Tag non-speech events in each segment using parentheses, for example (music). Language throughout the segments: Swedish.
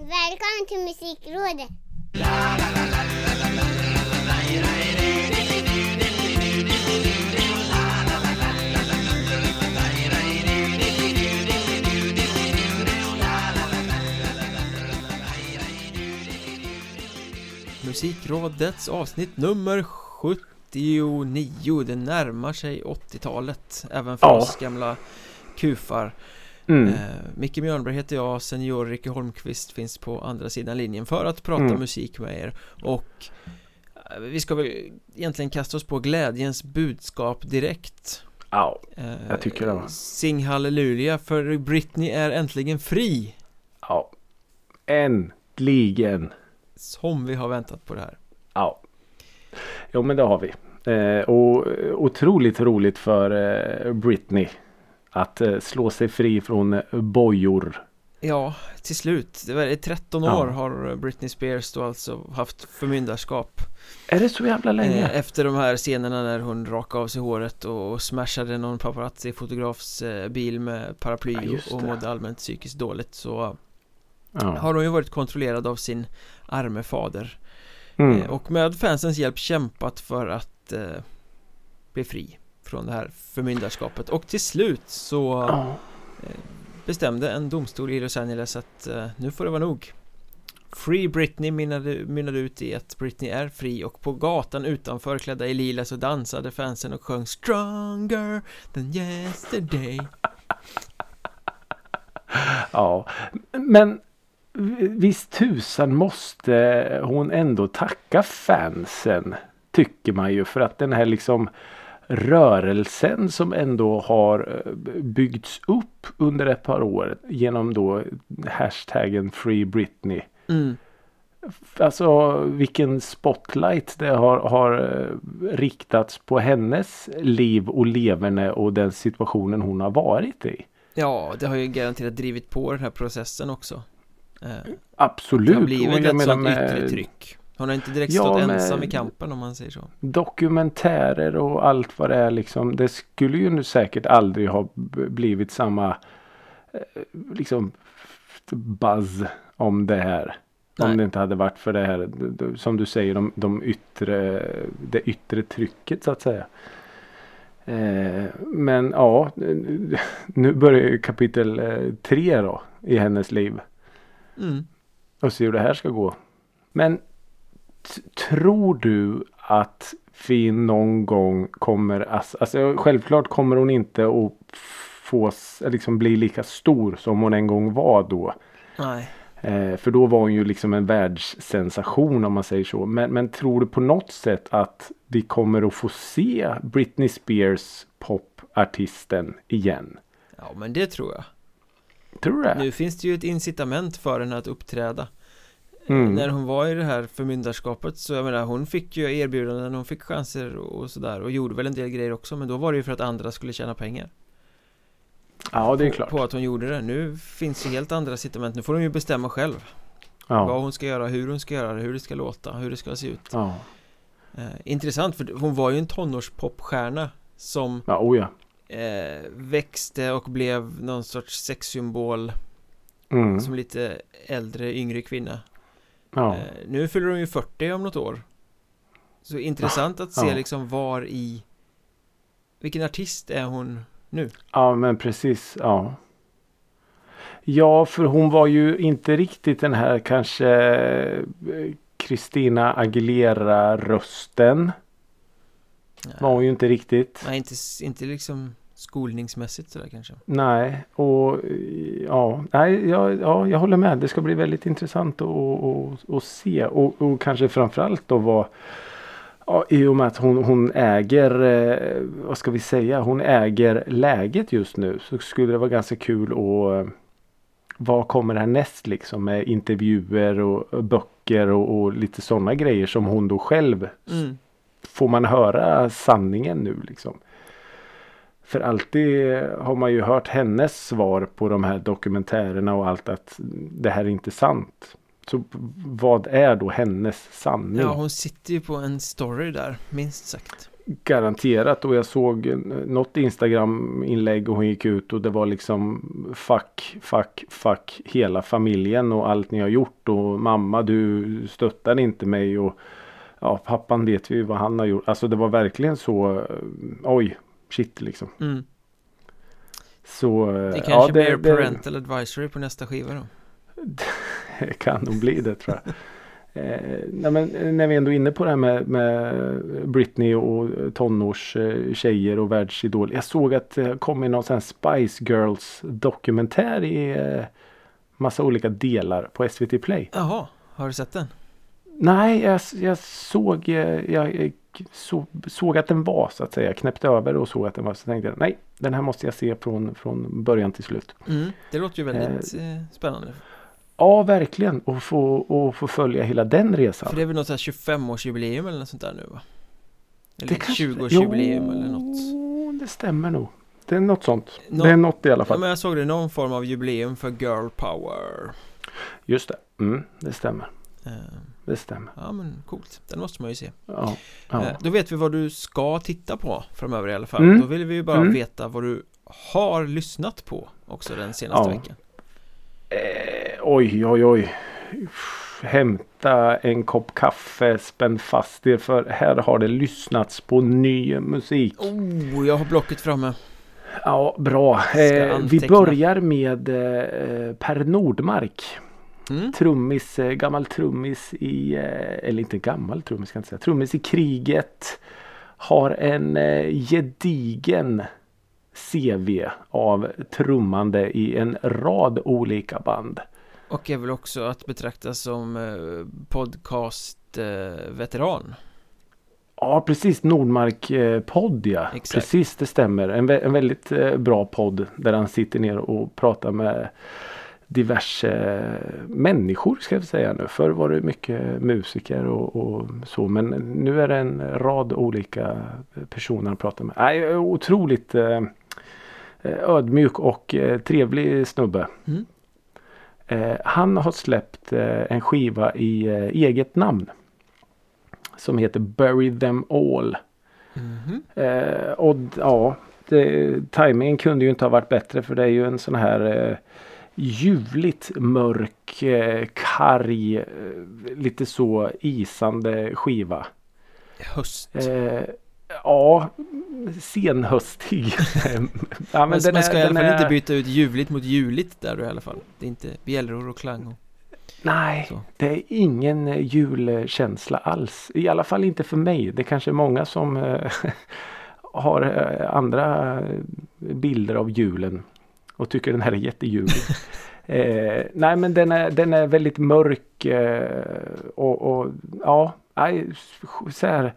Välkommen till Musikrådet! Musikrådets avsnitt nummer 79 Det närmar sig 80-talet Även för Ja. oss gamla kufar Mm. eh, Micke Björnberg heter jag Senior Ricky Holmqvist finns på andra sidan linjen För att prata Mm. musik med er Och eh, vi ska väl egentligen kasta oss på glädjens budskap direkt Ja, eh, Jag tycker det, va? Sing halleluja för Britney är äntligen fri ja. Äntligen. Som vi har väntat på det här Ja. Jo men det har vi. Eh, och eh, otroligt roligt för eh, Britney. Att eh, slå sig fri från eh, bojor. Ja, till slut. Det var i 13 Ja. år har Britney Spears då alltså haft förmyndarskap Är det så jävla länge? eh, Efter de här scenerna när hon rakade av sig håret och smashade någon paparazzi-fotografs bil med paraply Ja, och mådde allmänt psykiskt dåligt så ja. har hon ju varit kontrollerad av sin arme fader Mm. och med fansens hjälp kämpat för att eh, bli fri från det här förmyndarskapet och till slut så Ja. bestämde en domstol i Los Angeles att eh, nu får det vara nog Free Britney mynnade, mynnade ut i att Britney är fri och på gatan utanför klädda i lila så dansade fansen och sjöng Stronger than yesterday ja. Men visst tusan måste hon ändå tacka fansen. Tycker man ju för att den här liksom rörelsen som ändå har eh, byggts upp under ett par år genom då hashtaggen Free Britney. mm. Alltså vilken spotlight det har, har eh, riktats på hennes liv och leverne och den situationen hon har varit i. Ja, det har ju garanterat drivit på den här processen också eh, Det Absolut. har Och blivit jag ett menar sånt yttre tryck Hon har inte direkt stått ensam i kampen om man säger så Dokumentärer och allt vad det är liksom. Det skulle ju nu säkert aldrig ha blivit samma eh, liksom buzz om det här. Nej. Om det inte hade varit för det här som du säger de, de yttre, det yttre trycket så att säga. Eh, men ja, (laughs) nu börjar ju kapitel eh, tre då i hennes liv. mm. och se hur det här ska gå. Men tror du att vi någon gång kommer, alltså, alltså självklart kommer hon inte att få, liksom bli lika stor som hon en gång var då. Nej Eh, för då var hon ju liksom en världssensation om man säger så. Men, men tror du på något sätt att vi kommer att få se Britney Spears popartisten igen? Ja, men det tror jag Tror du det? Nu finns det ju ett incitament för henne att uppträda Mm. När hon var i det här förmyndarskapet så jag menar hon fick ju erbjudanden, hon fick chanser och sådär och gjorde väl en del grejer också men då var det ju för att andra skulle tjäna pengar Ja, det är på, klart. på att hon gjorde det. Nu finns ju helt andra incitament, nu får hon ju bestämma själv vad Ja. hon ska göra, hur hon ska göra det, hur det ska låta, hur det ska se ut Ja. eh, Intressant för hon var ju en tonårspopstjärna som Ja, oh ja. eh, växte och blev någon sorts sexsymbol Mm. som lite äldre, yngre kvinna Ja. Eh, Nu fyller hon ju 40 om något år Så intressant att se Ja. liksom var i Vilken artist är hon nu? ja, men precis. Ja. Ja, för hon var ju inte riktigt den här kanske eh, Christina Aguilera-rösten. Var hon ju inte riktigt. Nej, inte, inte liksom skolningsmässigt sådär kanske Nej, och ja, nej, ja, ja, jag håller med. Det ska bli väldigt intressant att, att, att se och, och kanske framförallt då vad Ja, I och med att hon, hon äger, eh, vad ska vi säga, hon äger läget just nu så skulle det vara ganska kul att eh, vad kommer härnäst liksom med intervjuer och böcker och, och lite sådana grejer som hon då själv mm. får man höra sanningen nu liksom. För alltid har man ju hört hennes svar på de här dokumentärerna och allt att det här är inte sant. Så vad är då hennes sanning? Ja, hon sitter ju på en story där, minst sagt Garanterat och jag såg något Instagram inlägg och hon gick ut och det var liksom Fuck, fuck, fuck hela familjen och allt ni har gjort och mamma du stöttar inte mig och Ja pappan vet vi vad han har gjort. Alltså det var verkligen så eh, Oj shit liksom. Mm. Så Det ja, kanske blir det, parental advisory på nästa skiva då (laughs) det kan nog bli det tror jag. (laughs) Eh, nej, men eh, när vi ändå är inne på det här med, med Britney och tonårs eh, tjejer och världsidol. Jag såg att det kom in någon sån Spice Girls dokumentär i eh, massa olika delar på SVT Play. Jaha, har du sett den? Nej, jag, jag såg eh, jag, jag så, såg att den var så att säga. Knäppte över och såg att den var. Så tänkte jag nej, den här måste jag se från, från början till slut. Mm. Det låter ju väldigt eh, spännande Ja, verkligen. Och få, och få följa hela den resan. För det är väl något sånt här 25-årsjubileum eller något sånt där nu va? Eller Det kanske- 20-årsjubileum eller något Jo, det stämmer nog. Det är något sånt. Nå- det är något i alla Ja fall. men jag såg det, någon form av jubileum för girl power Just det. Mm, det stämmer. Eh, Det stämmer. Ja men coolt, den måste man ju se Ja. ja. Eh, Då vet vi vad du ska titta på framöver i alla fall Mm. Då vill vi ju bara Mm. veta vad du har lyssnat på också den senaste Ja. veckan Eh, oj, oj, oj. Hämta en kopp kaffe, spänn fast er för här har det lyssnats på ny musik. Oh, jag har blocket framme Ja, bra. Eh, vi börjar med eh, Per Nordmark. Mm. Trummis, eh, gammal trummis i, eh, eller inte gammal trummis ska jag inte säga, trummis i kriget. Har en eh, gedigen CV av trummande i en rad olika band. Och är väl också att betrakta som podcast-veteran Ja precis, Nordmark eh, podd ja. Exakt. Precis det stämmer. En, vä- en väldigt bra podd där han sitter ner och pratar med diverse eh, människor ska jag säga nu. Förr var det mycket musiker och, och så men nu är det en rad olika personer han pratar med. Nej, otroligt eh, ödmjuk och eh, trevlig snubbe. Mm. Eh, han har släppt eh, en skiva i eh, eget namn. Som heter Bury them all. Eh, och ja, det, timingen kunde ju inte ha varit bättre för det är ju en sån här eh, ljuvligt mörk, eh, karg, eh, lite så isande skiva. Höst Eh, ja, senhöstig. (laughs) ja, Men, man ska i alla fall inte är- byta ut ljuvligt mot juligt där då i alla fall Det är inte bjällror och klang och... Nej, Så. det är ingen eh, julkänsla alls. I alla fall inte för mig. Det kanske är många som (laughs) har andra bilder av julen och tycker den här är jättejulig. (laughs) eh, nej men den är, den är väldigt mörk eh, och, och ja, så här,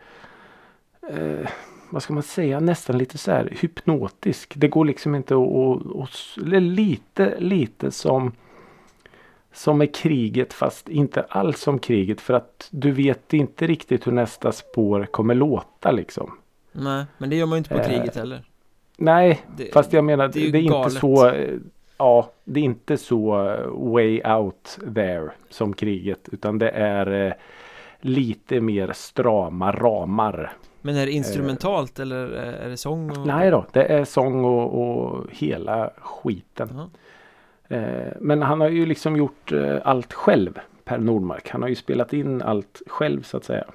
eh, vad ska man säga, nästan lite så här hypnotisk. Det går liksom inte att, lite, lite som som med kriget fast inte alls som kriget för att du vet inte riktigt hur nästa spår kommer låta liksom. Nej, men det gör man ju inte på Eh, kriget heller Nej, det, fast jag menar det är det är, inte så eh, Ja, det är inte så eh, way out there som kriget utan det är eh, lite mer strama ramar. Men är det instrumentalt eller är det sång? Och... Nej då, det är sång och, och hela skiten. Jaha. Eh, men han har ju liksom gjort eh, allt själv. Per Nordmark. Han har ju spelat in allt själv så att säga.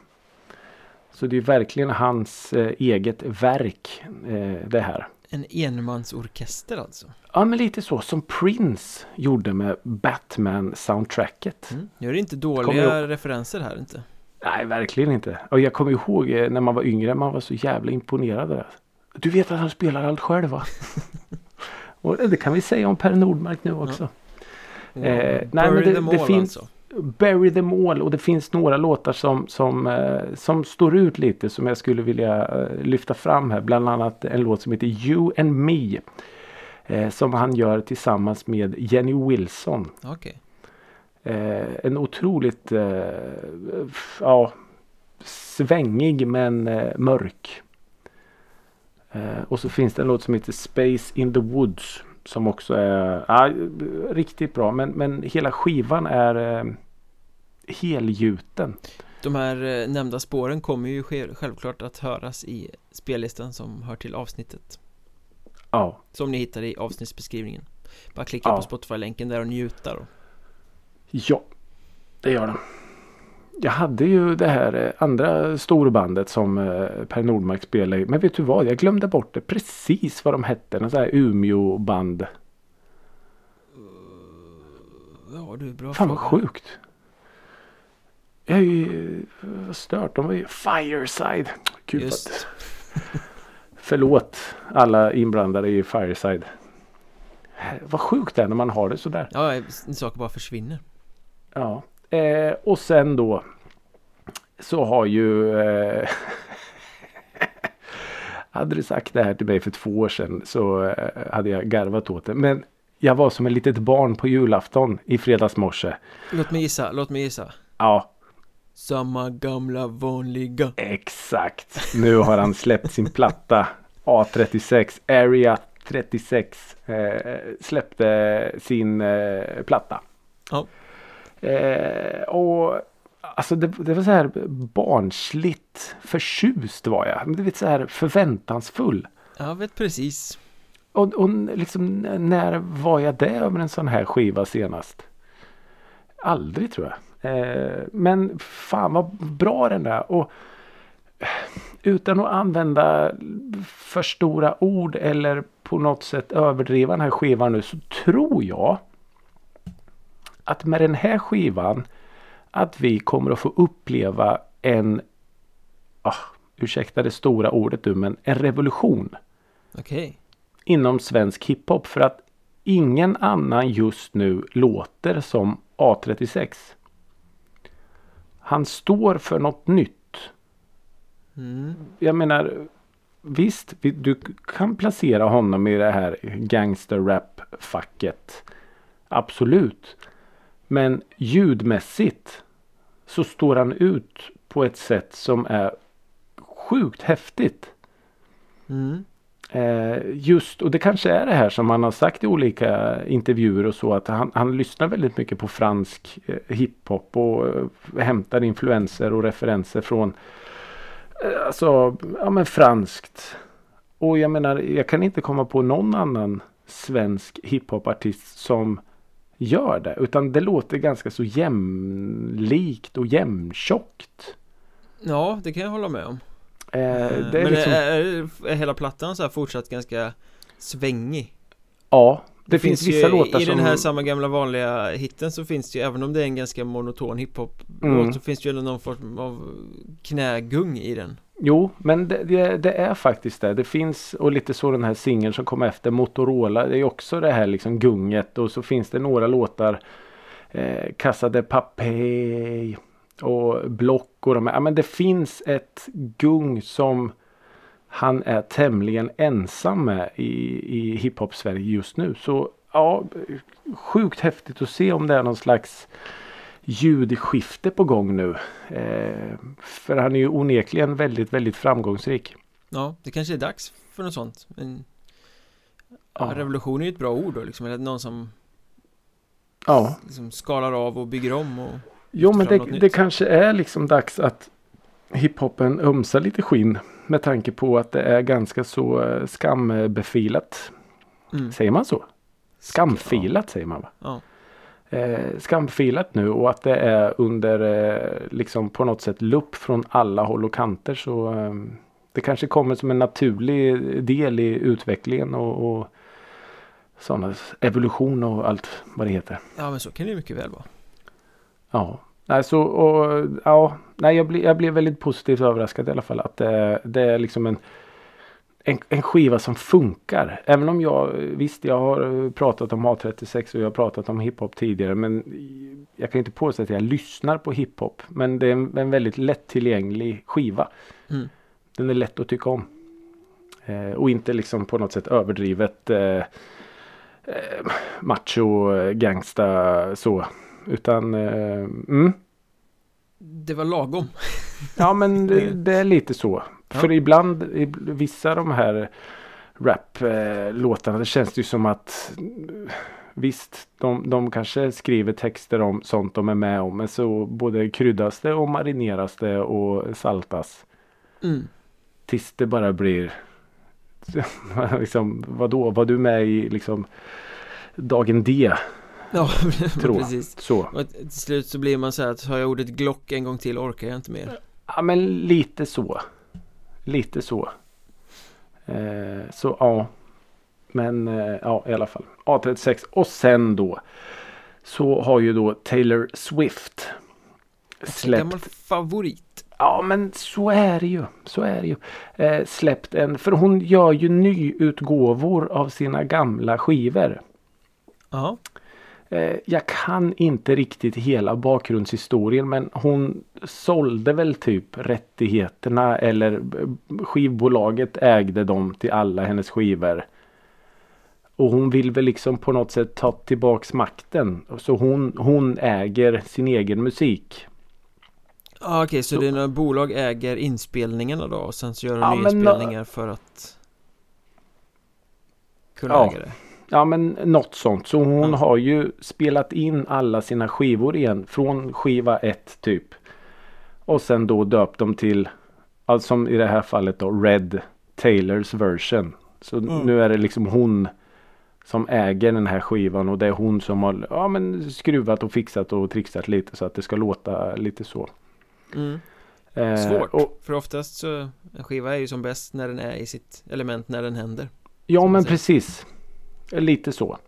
Så det är verkligen hans eh, eget verk eh, det här. En enmansorkester alltså Ja men lite så som Prince gjorde med Batman-soundtracket. mm. Nu är det inte dåliga referenser här inte Nej verkligen inte. Och jag kommer ihåg eh, när man var yngre. Man var så jävla imponerad. Där. Du vet att han spelar allt själv va? (laughs) Och det kan vi säga om Per Nordmark nu också. Eh, nej, men det- det finns- alltså Bury them all och det finns några låtar som, som, eh, som står ut lite som jag skulle vilja eh, lyfta fram här. Bland annat en låt som heter You and Me. Eh, som han gör tillsammans med Jenny Wilson. Eh, en otroligt ja, svängig men mörk. Och så finns det en låt som heter Space in the Woods. Som också är ja, riktigt bra. Men, men hela skivan är helgjuten. De här eh, nämnda spåren kommer ju sj- självklart att höras i spellistan som hör till avsnittet Ja, Som ni hittar i avsnittsbeskrivningen Bara klicka Ja. på Spotify-länken där och njuta då ja. Det gör de. Jag hade ju det här eh, andra storbandet som eh, Per Nordmark spelade i. Men vet du vad? Jag glömde bort det precis vad de hette. Någon sån här Umeå-band. Ja du, bra Fan vad fråga. sjukt. Jag är ju stört. De var ju Fireside. Vad Just Förlåt alla inblandade i Fireside. Vad sjukt det är när man har det sådär. Ja, saker bara försvinner Ja. Eh, och sen då. Så har ju. Eh, (laughs) hade du sagt det här till mig för två år sedan så eh, hade jag garvat åt det. Men jag var som ett litet barn på julafton i fredags morse. Låt mig gissa, låt mig gissa Ja, Samma gamla vanliga exakt. Nu har han släppt sin platta A36 Area 36. Eh, släppte sin eh, platta. Ja. Eh, och alltså det, det var så här barnsligt förtjust var jag. Men du vet så här förväntansfull. Jag vet precis Och, och liksom när var jag det över en sån här skiva senast? Aldrig tror jag. Eh, men fan vad bra den är. Och eh, utan att använda för stora ord eller på något sätt överdriva den här skivan nu så tror jag att med den här skivan att vi kommer att få uppleva en ah, ursäkta det stora ordet du men en revolution Okej inom svensk hiphop för att ingen annan just nu låter som A36. Han står för något nytt. mm. Jag menar visst, vi- du kan placera honom i det här gangster rap facket. Absolut. Men ljudmässigt så står han ut på ett sätt som är sjukt häftigt. Mm. Eh, just, och det kanske är det här som han har sagt i olika intervjuer och så att han, han lyssnar väldigt mycket på fransk eh, hiphop och eh, hämtar influenser och referenser från eh, alltså, ja men franskt. Och jag menar, jag kan inte komma på någon annan svensk hiphopartist som gör det. Utan det låter ganska så jämlikt och jämntjockt. Ja, det kan jag hålla med om Eh, det är Men liksom, är, är hela plattan så här fortsatt ganska svängig? ja, det, finns, ju, vissa låtar I som... den här samma gamla vanliga hitten så finns det ju, även om det är en ganska monoton hiphop Mm. så finns det ju någon form av knägung i den Jo, men det, det, det är faktiskt det. Det finns och lite så den här singeln som kom efter Motorola. Det är också det här liksom gunget och så finns det några låtar. Eh, Casa de Papel och Block och de här. Ja, men det finns ett gung som han är tämligen ensam med i, i hiphop Sverige just nu. Så ja, sjukt häftigt att se om det är någon slags ljudskifte på gång nu. Eh, för han är ju onekligen väldigt, väldigt framgångsrik. Ja, det kanske är dags för något sånt Men. Ja. revolution är ju ett bra ord då liksom, eller någon som Ja, liksom skalar av och bygger om och jo men det, det kanske är liksom dags att hiphopen ömsar lite skinn. Med tanke på att det är ganska så eh, skambefilat. mm. Säger man så? Skamfilat säger man va? Ja. Eh, skamfilat nu och att det är under eh, liksom på något sätt lupp från alla håll och kanter så eh, det kanske kommer som en naturlig del i utvecklingen och, och sådana evolution och allt vad det heter. ja, men så kan det ju mycket väl vara Ja, alltså, och, ja nej, jag, blir, jag blev väldigt positivt överraskad i alla fall att det, det är liksom en, en, en skiva som funkar. Även om jag visst, jag har pratat om A36 och jag har pratat om hiphop tidigare men jag kan inte påstå att jag lyssnar på hiphop. Men det är en, en väldigt lättillgänglig skiva. Mm. Den är lätt att tycka om. Eh, och inte liksom på något sätt överdrivet eh, eh, macho, eh, gangsta så. Utan eh, mm, Det var lagom (laughs) Ja men det, det är lite så. Ja. För ibland, i vissa av de här rap-låtarna det känns det ju som att Visst, de, de kanske skriver texter om sånt de är med om. Men så både kryddas det och marineras det och saltas. Mm. Tills det bara blir (laughs) liksom, vadå, var du med i liksom dagen D? Ja, (laughs) precis. Så. Och till slut så blir man så här att har jag ordet Glock en gång till orkar jag inte mer. Ja men lite så. Lite så. Eh, så ja. Men eh, ja i alla fall. A36 och sen då. Så har ju då Taylor Swift. Gammal Släppt. favorit. Ja men så är det ju. Så är det ju. Eh, släppt en. För hon gör ju nyutgåvor av sina gamla skivor. Ja, Eh, jag kan inte riktigt hela bakgrundshistorien men hon sålde väl typ rättigheterna eller eh, skivbolaget ägde dem till alla hennes skivor. Och hon vill väl liksom på något sätt ta tillbaks makten. Så hon, hon äger sin egen musik. ah, okej så Så- det är några bolag äger inspelningarna då och sen så gör de Ja, men nyinspelningar för att kunna Ja. äga det. Ja men något sånt. Så hon Ja. har ju spelat in alla sina skivor igen. Från skiva 1 typ. Och sen då döpt dem till. Alltså som i det här fallet då Red Taylors version. Så Mm. nu är det liksom hon. Som äger den här skivan och det är hon som har ja, men skruvat och fixat och trixat lite så att det ska låta lite så. Mm. Eh, Svårt, Och, för oftast så En skiva är ju som bäst när den är i sitt element när den händer Ja men precis. Lite så.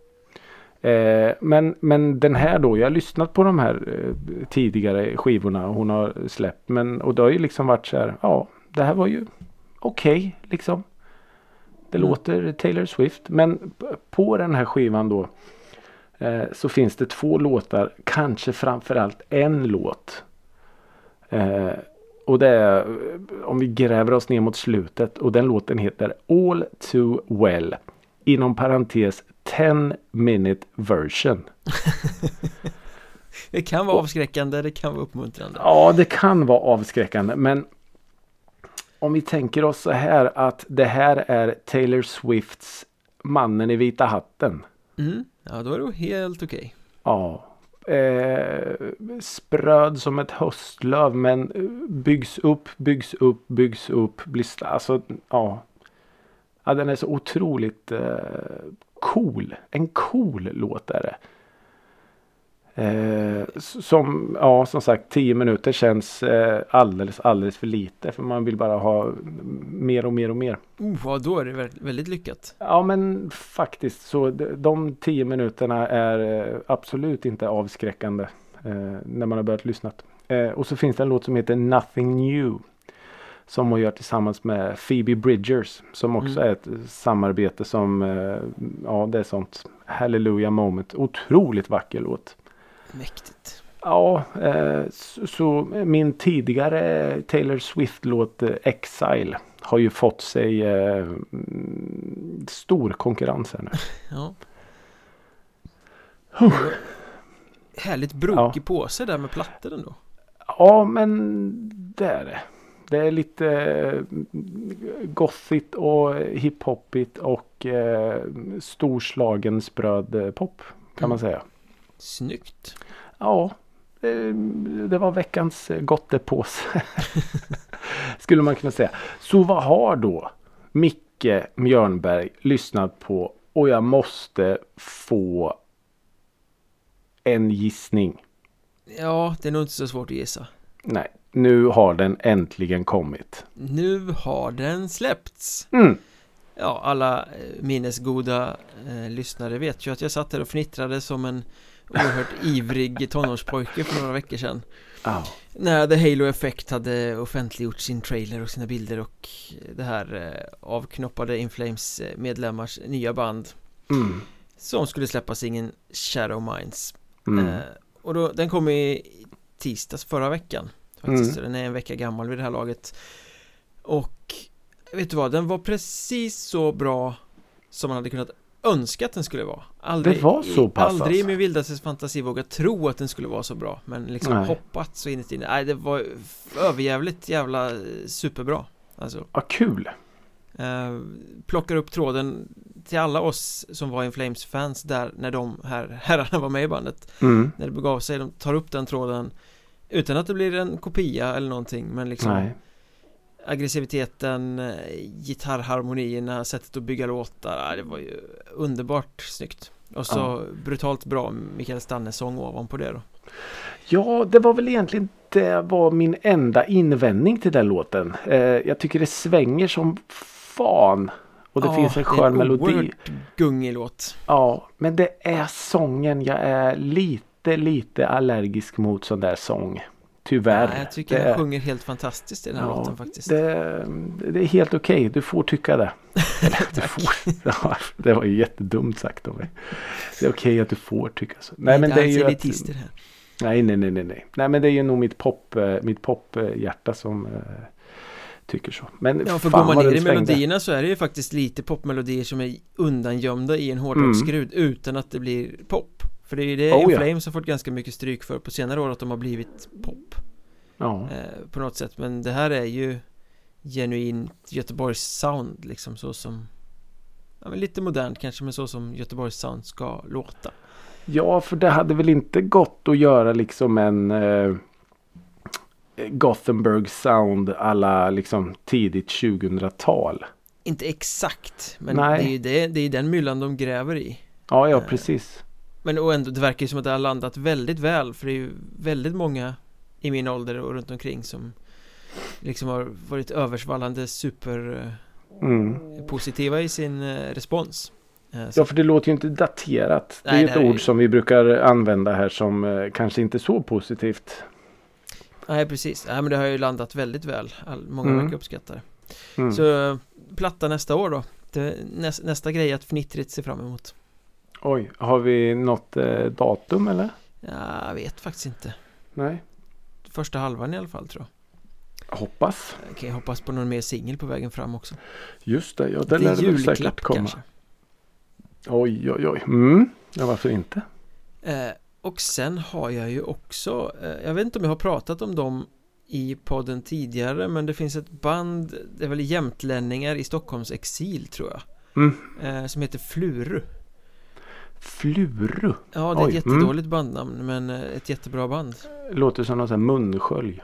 Eh, men, men den här då, jag har lyssnat på de här eh, tidigare skivorna hon har släppt. Men, och det har ju liksom varit så här, ja det här var ju okej liksom. Det Mm. låter Taylor Swift. Men på den här skivan då eh, så finns det två låtar, kanske framförallt en låt. Och det är om vi gräver oss ner mot slutet och den låten heter All Too Well. Inom parentes 10 minute version. (laughs) Det kan vara avskräckande, det kan vara uppmuntrande Ja, det kan vara avskräckande men om vi tänker oss så här att det här är Taylor Swifts Mannen i vita hatten. mm. Ja, då är det helt okej Ja. Eh, spröd som ett höstlöv men byggs upp, byggs upp, byggs upp. Blir alltså, ja. Ja. Den är så otroligt eh, cool. En cool låt är det. Eh, som, ja som sagt 10 minuter känns eh, alldeles, alldeles för lite. För man vill bara ha mer och mer och mer. oh, ja, då är det vä- väldigt lyckat Ja men faktiskt så de- de tio minuterna är eh, absolut inte avskräckande eh, när man har börjat lyssna. Eh, och så finns det en låt som heter Nothing New. Som hon gör tillsammans med Phoebe Bridgers. Som också Mm. är ett samarbete som, eh, ja det är sånt Hallelujah moment. Otroligt vacker låt. Mäktigt Ja, eh, så, min tidigare Taylor Swift-låt eh, Exile har ju fått sig mm, stor konkurrens här nu. (laughs) Ja Härligt brokig påse där med plattor ändå Ja, men det är det. Det är lite eh, gothigt och hiphopigt och eh, storslagen spröd eh, pop kan man Mm. säga. Snyggt Ja, det var veckans eh, gottepåse. (laughs) Skulle man kunna säga. Så vad har då Micke Mjörnberg lyssnat på? Och jag måste få en gissning. Ja, det är nog inte så svårt att gissa Nej, nu har den äntligen kommit. Nu har den släppts Mm. Ja, alla eh, minnesgoda eh, lyssnare vet ju att jag satt där och fnittrade som en oerhört (laughs) ivrig tonårspojke för några veckor sedan Ja. När The Halo Effect hade offentliggjort sin trailer och sina bilder och det här eh, avknoppade Inflames eh, medlemmars nya band Mm. som skulle släppa singeln Shadow Minds Mm. eh, och då, den kom i tisdags förra veckan faktiskt, Mm. den är en vecka gammal vid det här laget och vet du vad, den var precis så bra som man hade kunnat önska att den skulle vara aldrig, Det var så pass, Aldrig i alltså. min vildaste fantasi vågat tro att den skulle vara så bra Men liksom Nej. hoppat så inne Nej det var överjävligt jävla superbra Alltså Vad kul. eh, Plockar upp tråden till alla oss som var In Flames fans där när de här herrarna var med i bandet Mm. När det begav sig, de tar upp den tråden Utan att det blir en kopia eller någonting men liksom Nej. Aggressiviteten, eh, gitarrharmonierna, sättet att bygga låtar, ja, det var ju underbart snyggt Och så Ja. brutalt bra Mikael Stannes sång ovanpå det då Ja, det var väl egentligen det var min enda invändning till den låten. Eh, jag tycker det svänger som fan. Och det Ja, finns en det är skön melodi. gungig låt Ja, men det är sången. Jag är lite, lite allergisk mot sån där sång. Tyvärr. ja, Jag tycker det, han sjunger helt fantastiskt i den här Ja, låten faktiskt det, det är helt okej. Du får tycka det. (laughs) Du får, (laughs) ja, det var ju jättedumt sagt av mig. Det är okej att du får tycka så. Nej, men det är ju att, här Nej, nej, nej, nej, nej. Nej, men det är ju nog mitt pop, eh, mitt pophjärta som eh, tycker så. Men Ja, för fan går man ner i melodierna så är det ju faktiskt lite popmelodier som är undangömda i en hårdrocksskrud utan att det blir pop För det är ju det Oh, ja. Flames har fått ganska mycket stryk för på senare år att de har blivit pop Ja, eh, På något sätt, men det här är ju genuint Göteborgs sound liksom så som Ja men lite modernt kanske men så som Göteborgs sound ska låta ja, för det hade väl inte gått att göra liksom en eh, Gothenburg sound alla liksom tidigt 2000-tal. Inte exakt, men Nej. det är ju det, det är den myllan de gräver i Ja, ja, Eh. precis. Men och ändå, det verkar ju som att det har landat väldigt väl för det är ju väldigt många i min ålder och runt omkring som liksom har varit översvallande superpositiva Mm. i sin eh, respons Eh, Ja, för det låter ju inte daterat. Det är Nej, det ett är ord ju- som vi brukar använda här som eh, kanske inte är så positivt. Nej precis, nej men det har ju landat väldigt väl All, Många Mm. verkar uppskatta det Mm. Så eh, platta nästa år då det, näs, Nästa grej att fnittrigt se fram emot Oj, har vi något eh, datum eller? Ja, Jag vet faktiskt inte Nej. Första halvan i alla fall tror jag Hoppas. Jag kan ju hoppas på någon mer singel på vägen fram också Just det, ja Lite lär väl säkert komma. kanske Oj, oj, oj. Mm. Ja, varför inte? Eh, och sen har jag ju också, eh, jag vet inte om jag har pratat om dem i podden tidigare men det finns ett band, det är väl jämtlänningar i Stockholms exil tror jag Mm. eh, Som heter Fluru Fluru. Ja det är Oj, ett mm. jättedåligt bandnamn men eh, ett jättebra band Låter som någon sån här munskölj.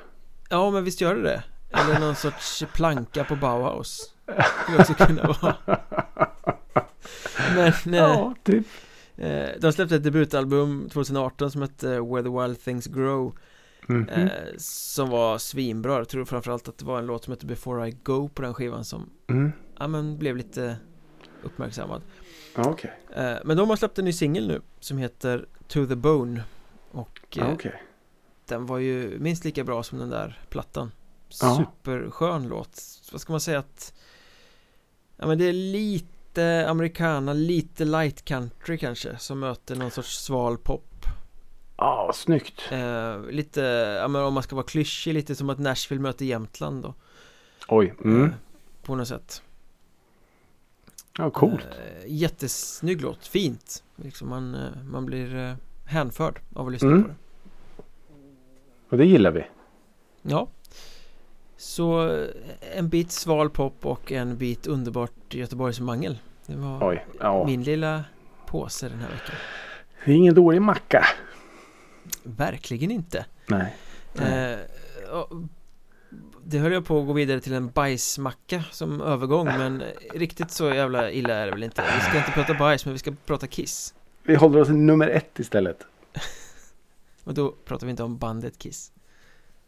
Ja men visst gör det det Eller någon sorts planka på Bauhaus Skulle också kunna vara (laughs) Men eh, Ja, typ. eh, de släppte ett debutalbum 2018 som hette Where the Wild Things Grow Mhm. Eh, som var svinbra, jag tror framförallt att det var en låt som hette Before I Go på den skivan som Mm. Ja men blev lite uppmärksammad Okej. eh, Men de har släppt en ny singel nu som heter To the Bone Och eh, okej. den var ju minst lika bra som den där plattan. Superskön låt Vad ska man säga att Ja men det är lite americana, lite light country kanske Som möter någon sorts sval pop Ja, snyggt. eh, Lite, ja men om man ska vara klyschig lite som att Nashville möter Jämtland då Oj. Mm. eh, På något sätt Ja, coolt. Eh, jättesnygg låt, fint liksom man, eh, man blir eh, hänförd av att lyssna Mm. på det Och det gillar vi. Ja Så eh, en bit sval pop och en bit underbart Göteborgsmangel Det var Oj. Ja. min lilla påse den här veckan Det är ingen dålig macka. Verkligen inte Nej. Nej. eh, Det höll jag på att gå vidare till en bajsmacka som övergång men riktigt så jävla illa är det väl inte Vi ska inte prata bajs men vi ska prata Kiss Vi håller oss i nummer ett istället. (laughs) Och då pratar vi inte om bandet Kiss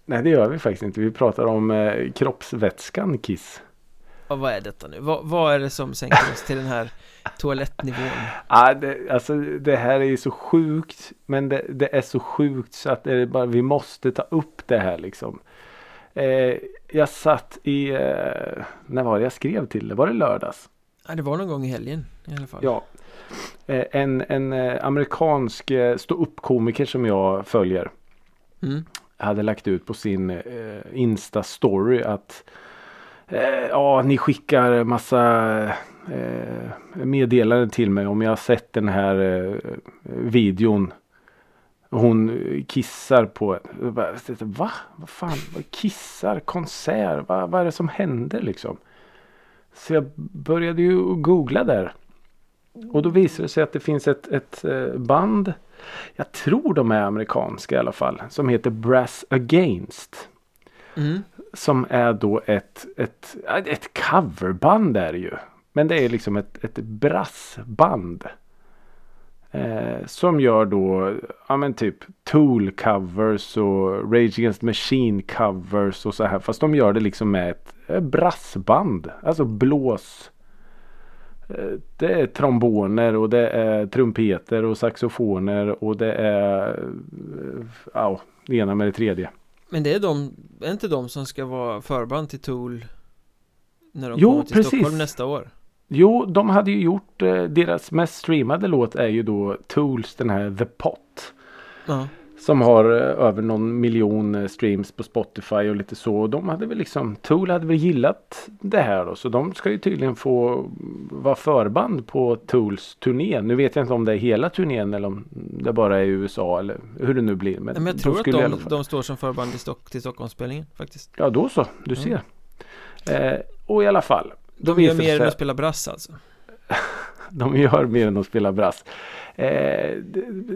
Nej, det gör vi faktiskt inte. Vi pratar om eh, kroppsvätskan Kiss. Och vad är detta nu? Vad, vad är det som sänker oss till den här toalettnivån? (laughs) Ah, det, alltså, det här är ju så sjukt. Men det, det är så sjukt så att det bara, vi måste ta upp det här liksom. Eh, jag satt i, eh, när var det jag skrev till det? Var det lördags? Ja, det var någon gång i helgen i alla fall Ja. Eh, en en eh, amerikansk eh, ståuppkomiker som jag följer. mm. hade lagt ut på sin eh, Insta-story att ja, ni skickar massa meddelanden till mig om jag har sett den här videon. Hon kissar på bara, Va? Vad fan? Kissar? Konsert? Va, vad är det som händer liksom? Så jag började ju googla där. Och då visade det sig att det finns ett, ett eh, band. Jag tror de är amerikanska i alla fall. Som heter Brass Against. mm. Som är då ett, ett, ett coverband är det ju. Men det är liksom ett, ett brassband. Eh, som gör då, ja men typ Tool covers och Rage Against Machine covers och så här. Fast de gör det liksom med ett eh, brassband. Alltså blås. Eh, det är tromboner och det är trumpeter och saxofoner och det är, eh, ja, det ena med det tredje. Men det är de, är inte de som ska vara förband till Tool När de Jo, kommer till precis. Stockholm nästa år Jo, de hade ju gjort eh, deras mest streamade låt är ju då Tools den här The Pot. Ja, Som har eh, över någon miljon eh, streams på Spotify och lite så. Och de hade väl liksom Tool hade väl gillat det här då. Så de ska ju tydligen få vara förband på Tools turné. Nu vet jag inte om det är hela turnén eller om det bara är i USA eller hur det nu blir. men jag de tror att i de, de står som förband till, Stock, till Stockholmsspelningen faktiskt Ja då så, du Mm. ser. Eh, och i alla fall. De gör mer än att spela brass alltså (laughs) De gör mer än att spela brass. Eh,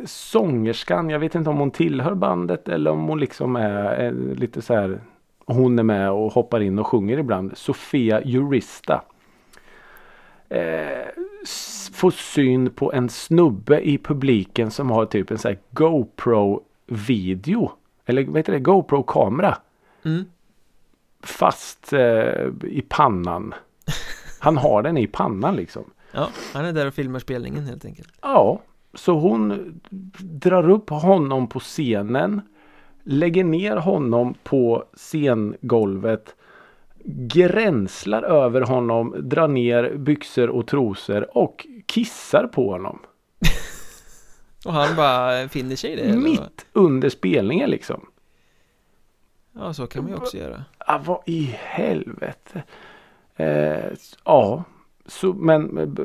sångerskan, jag vet inte om hon tillhör bandet eller om hon liksom är eh, lite så här. Hon är med och hoppar in och sjunger ibland. Sofia Jurista. Eh, får syn på en snubbe i publiken som har typ en sån här GoPro video. Eller vad heter det? GoPro kamera. mm. Fast eh, i pannan. (laughs) Han har den i pannan liksom. Ja, han är där och filmar spelningen helt enkelt Ja, så hon drar upp honom på scenen. Lägger ner honom på scengolvet. Gränslar över honom, drar ner byxor och trosor och kissar på honom. (laughs) Och han bara finner sig i det eller? Mitt under spelningen liksom. Ja, så kan man ju också göra Ah, vad i helvete. Eh, ja, så, men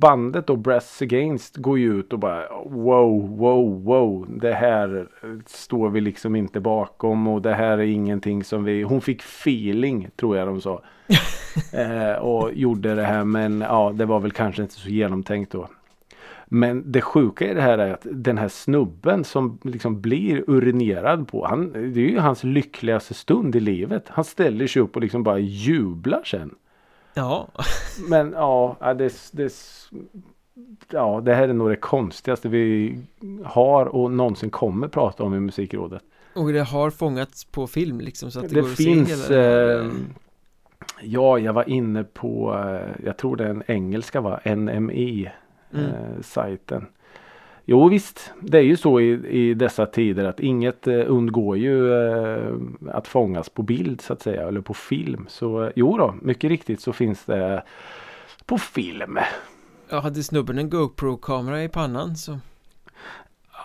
bandet då Brass Against går ju ut och bara wow, wow, wow. Det här står vi liksom inte bakom och det här är ingenting som vi. Hon fick feeling tror jag de sa. (laughs) eh, och gjorde det här men ja, det var väl kanske inte så genomtänkt då. Men det sjuka i det här är att den här snubben som liksom blir urinerad på. Han, det är ju hans lyckligaste stund i livet. Han ställer sig upp och liksom bara jublar sen. Ja, Men ja, det, det, ja, det här är nog det konstigaste vi har och någonsin kommer prata om i musikrådet. och det har fångats på film liksom så att det, Det går finns att se hela eh, Ja, jag var inne på eh, Jag tror det är en engelska va? NME Mm. eh. Jo visst, det är ju så i, i dessa tider att inget eh, undgår ju eh, att fångas på bild så att säga eller på film. Så eh, jo då, mycket riktigt så finns det på film. Ja, hade snubben en GoPro-kamera i pannan så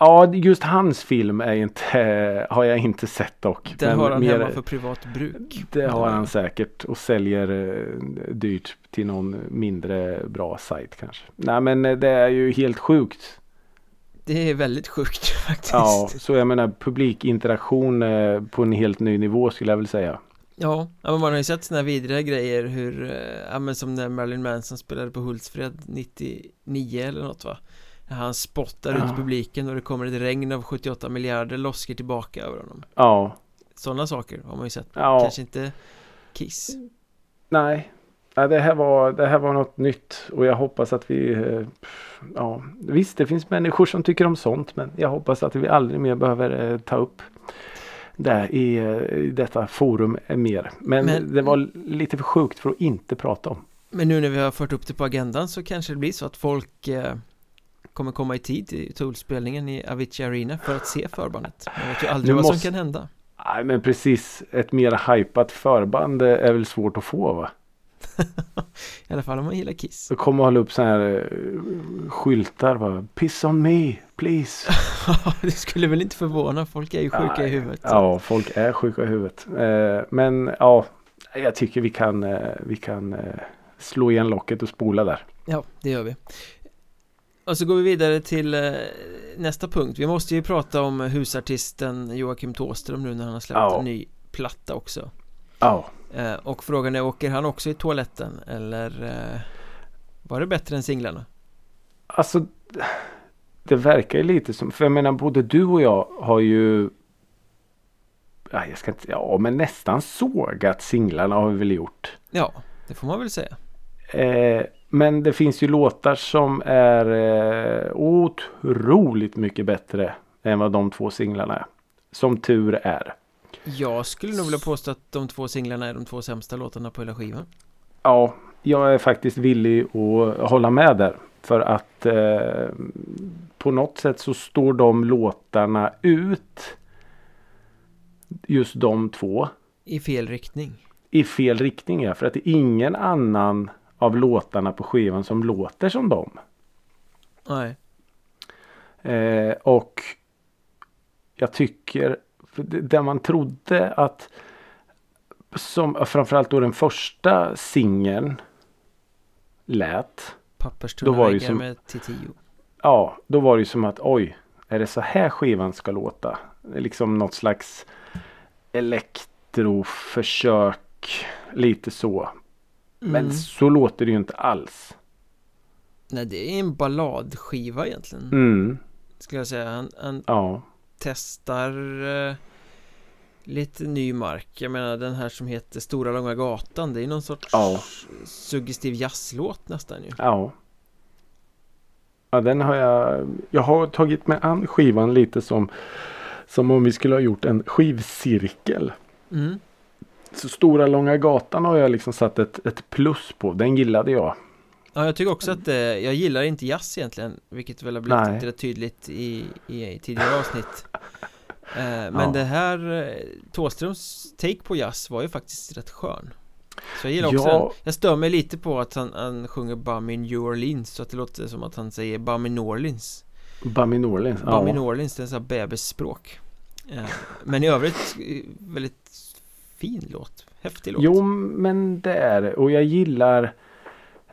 Ja, just hans film är inte, (laughs) har jag inte sett dock. Den har han mer- hemma för privat bruk Det har han säkert och säljer eh, dyrt till någon mindre bra sajt kanske. Nej men eh, det är ju helt sjukt. Det är väldigt sjukt (laughs) faktiskt. Ja, så jag menar publikinteraktion eh, på en helt ny nivå skulle jag väl säga. Ja, ja, man har ju sett sådana vidriga grejer hur, eh, ja men som när Marilyn Manson spelade på Hultsfred 99 eller något va? När han spottar ut Ja. publiken och det kommer ett regn av 78 miljarder loskor tillbaka över honom. Ja, Sådana saker har man ju sett. Ja, Kanske inte Kiss. Nej. Ja, det, här var, det här var något nytt och jag hoppas att vi eh, Ja, visst det finns människor som tycker om sånt men jag hoppas att vi aldrig mer behöver eh, ta upp det i, eh, i detta forum mer. Men, Men- det var lite för sjukt för att inte prata om. Men nu när vi har fört upp det på agendan så kanske det blir så att folk eh, kommer komma i tid till Tool-spelningen i Avicii Arena för att se förbandet Man vet ju aldrig Nu vad som kan hända Nej men precis, ett mer hypat förband är väl svårt att få va? (laughs) I alla fall om man gillar Kiss Så kommer hålla upp så här eh, skyltar va? Piss on me, please. (laughs) Det skulle väl inte förvåna, folk är ju sjuka i Nej, huvudet så. Ja, folk är sjuka i huvudet. Eh, men ja, jag tycker vi kan, eh, vi kan slå igen locket och spola där. Ja, det gör vi Och så går vi vidare till nästa punkt Vi måste ju prata om husartisten Joakim Thåström nu när han har släppt Ja. en ny platta också Ja, Eh, och frågan är, åker han också i toaletten eller eh, var det bättre än singlarna? Alltså det verkar ju lite som, för jag menar både du och jag har ju ja, jag ska inte, ja men nästan sågat singlarna har vi väl gjort. Ja, det får man väl säga. Eh, men det finns ju låtar som är eh, otroligt mycket bättre än vad de två singlarna är. Som tur är. Jag skulle nog vilja påstå att de två singlarna är de två sämsta låtarna på hela skivan. Ja, jag är faktiskt villig att hålla med där. För att eh, på något sätt så står de låtarna ut. Just de två. I fel riktning. I fel riktning ja. För att det är ingen annan av låtarna på skivan som låter som dem. Nej. Eh, och jag tycker där man trodde att som framförallt då den första singeln lät. Papperstunna Då var det väggar som- med Titio. Ja, då var det ju som att oj, är det så här skivan ska låta? Liksom något slags elektroförsök, lite så. Men Mm. så låter det ju inte alls. Nej, det är en balladskiva egentligen. Mm, Skulle jag säga. Han, han ja, testar eh, lite ny mark. Jag menar den här som heter Stora Långa Gatan. Det är någon sorts Ja. suggestiv jazzlåt nästan ju. ja. Ja, den har jag. Jag har tagit mig an skivan lite som som om vi skulle ha gjort en skivcirkel. Mm. Så Stora Långa Gatan har jag liksom satt ett, ett plus på. Den gillade jag. Ja, jag tycker också att eh, jag gillar inte jazz egentligen Vilket väl har blivit Nej. rätt tydligt i, i, tidigare avsnitt eh, Men Ja. det här eh, Thåströms take på jazz var ju faktiskt rätt skön Så jag gillar också Ja. den Jag stör mig lite på att han, han sjunger Bum in New Orleans Så att det låter som att han säger Bum in New Orleans. Bum in New Ja. Orleans, det är en sån här bebisspråk eh, Men i övrigt eh, väldigt fin låt Häftig låt Jo men det är det. Och jag gillar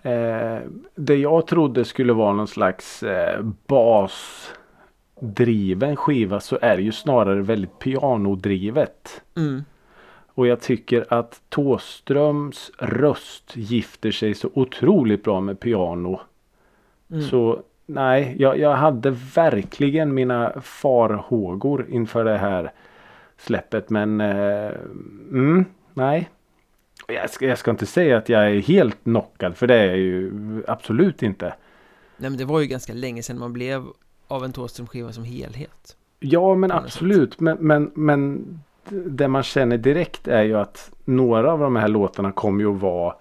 eh, det jag trodde skulle vara någon slags eh, basdriven skiva så är det ju snarare väldigt pianodrivet. mm. Och jag tycker att Tåströms röst gifter sig så otroligt bra med piano. Mm. Så nej, jag, jag hade verkligen mina farhågor inför det här släppet. Men eh, mm, nej. Jag ska, jag ska inte säga att jag är helt knockad för det är jag ju absolut inte. Nej men det var ju ganska länge sedan man blev av en Thåström-skiva som helhet Ja men absolut. Men, men, men det man känner direkt är ju att några av de här låtarna kommer ju att vara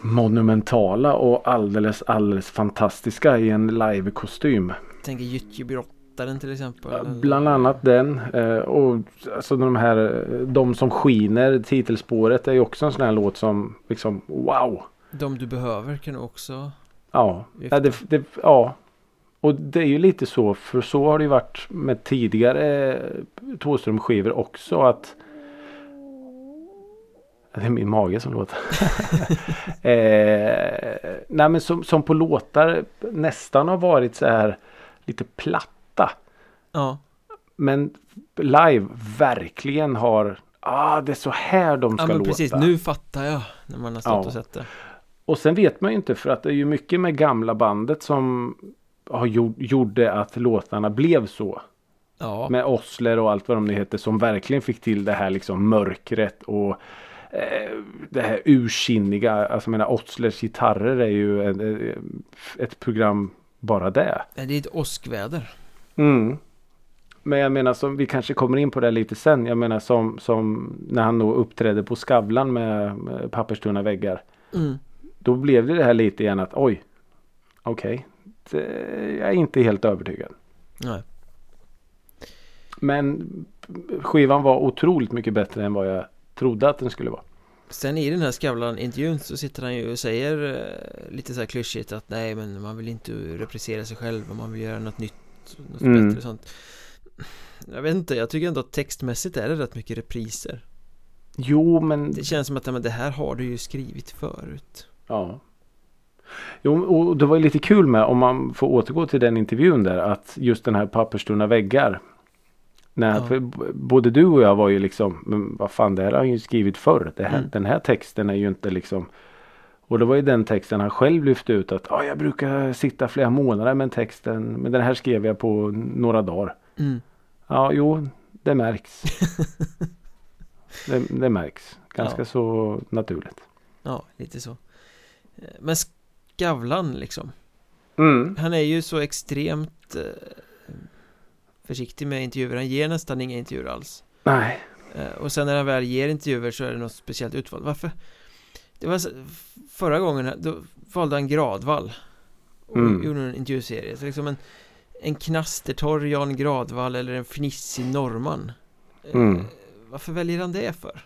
monumentala och alldeles, alldeles fantastiska i en livekostym. Tänker Gyttjebrottaren till exempel eller- Bland annat den. eh, Och alltså de här eh, De som skiner titelspåret är ju också en sån här låt som liksom wow. De du behöver kan du också Ja. Ja, det, det, ja. Och det är ju lite så för så har det ju varit med tidigare eh, Thåström-skivor också att Det är min mage som låter. (laughs) eh, nej men som, som på låtar nästan har varit så här lite platta. Ja, Men live verkligen har Ah, det är så här de ska ja men låta. precis, nu fattar jag när man har stått Ja. och sett det Och sen vet man ju inte för att det är ju mycket med gamla bandet som har gjort, gjorde att låtarna blev så. Ja, Med Osler och allt vad de nu heter som verkligen fick till det här liksom mörkret och eh, det här ursinniga. Alltså jag menar Oslers gitarrer är ju en, eh, ett program bara det. det är ett åskväder Mm. Men jag menar som vi kanske kommer in på det lite sen. Jag menar som, som när han då uppträdde på Skavlan med, med papperstunna väggar. mm. Då blev det det här lite igen att oj. Okej. det- Jag är inte helt övertygad. Nej, Men skivan var otroligt mycket bättre än vad jag trodde att den skulle vara. Sen i den här Skavlan-intervjun så sitter han ju och säger eh, lite så här klyschigt att nej men man vill inte reprisera sig själv och man vill göra något nytt, något Mm. bättre och sånt Jag vet inte, jag tycker ändå att textmässigt är det rätt mycket repriser Jo men Det känns som att men det här har du ju skrivit förut ja. Jo och det var lite kul med om man får återgå till den intervjun där att just den här papperstunna väggar. När, Ja. både du och jag var ju liksom, men vad fan det här har han ju skrivit förr. Det här, Mm. Den här texten är ju inte liksom och det var ju den texten han själv lyfte ut att ah, jag brukar sitta flera månader med texten men den här skrev jag på några dagar. Mm. Ja, jo, det märks. (laughs) det, det märks. Ganska Ja. så naturligt. Ja, lite så Men Skavlan liksom Mm. Han är ju så extremt eh, försiktig med intervjuer Han ger nästan inga intervjuer alls Nej. Eh, Och sen när han väl ger intervjuer så är det något speciellt utval Varför? Det var förra gången då valde han Gradvall och Mm. gjorde en intervjuserie så liksom en En knastertorr Jan Gradvall eller en fnissig norrman Eh, Mm. Varför väljer han det för?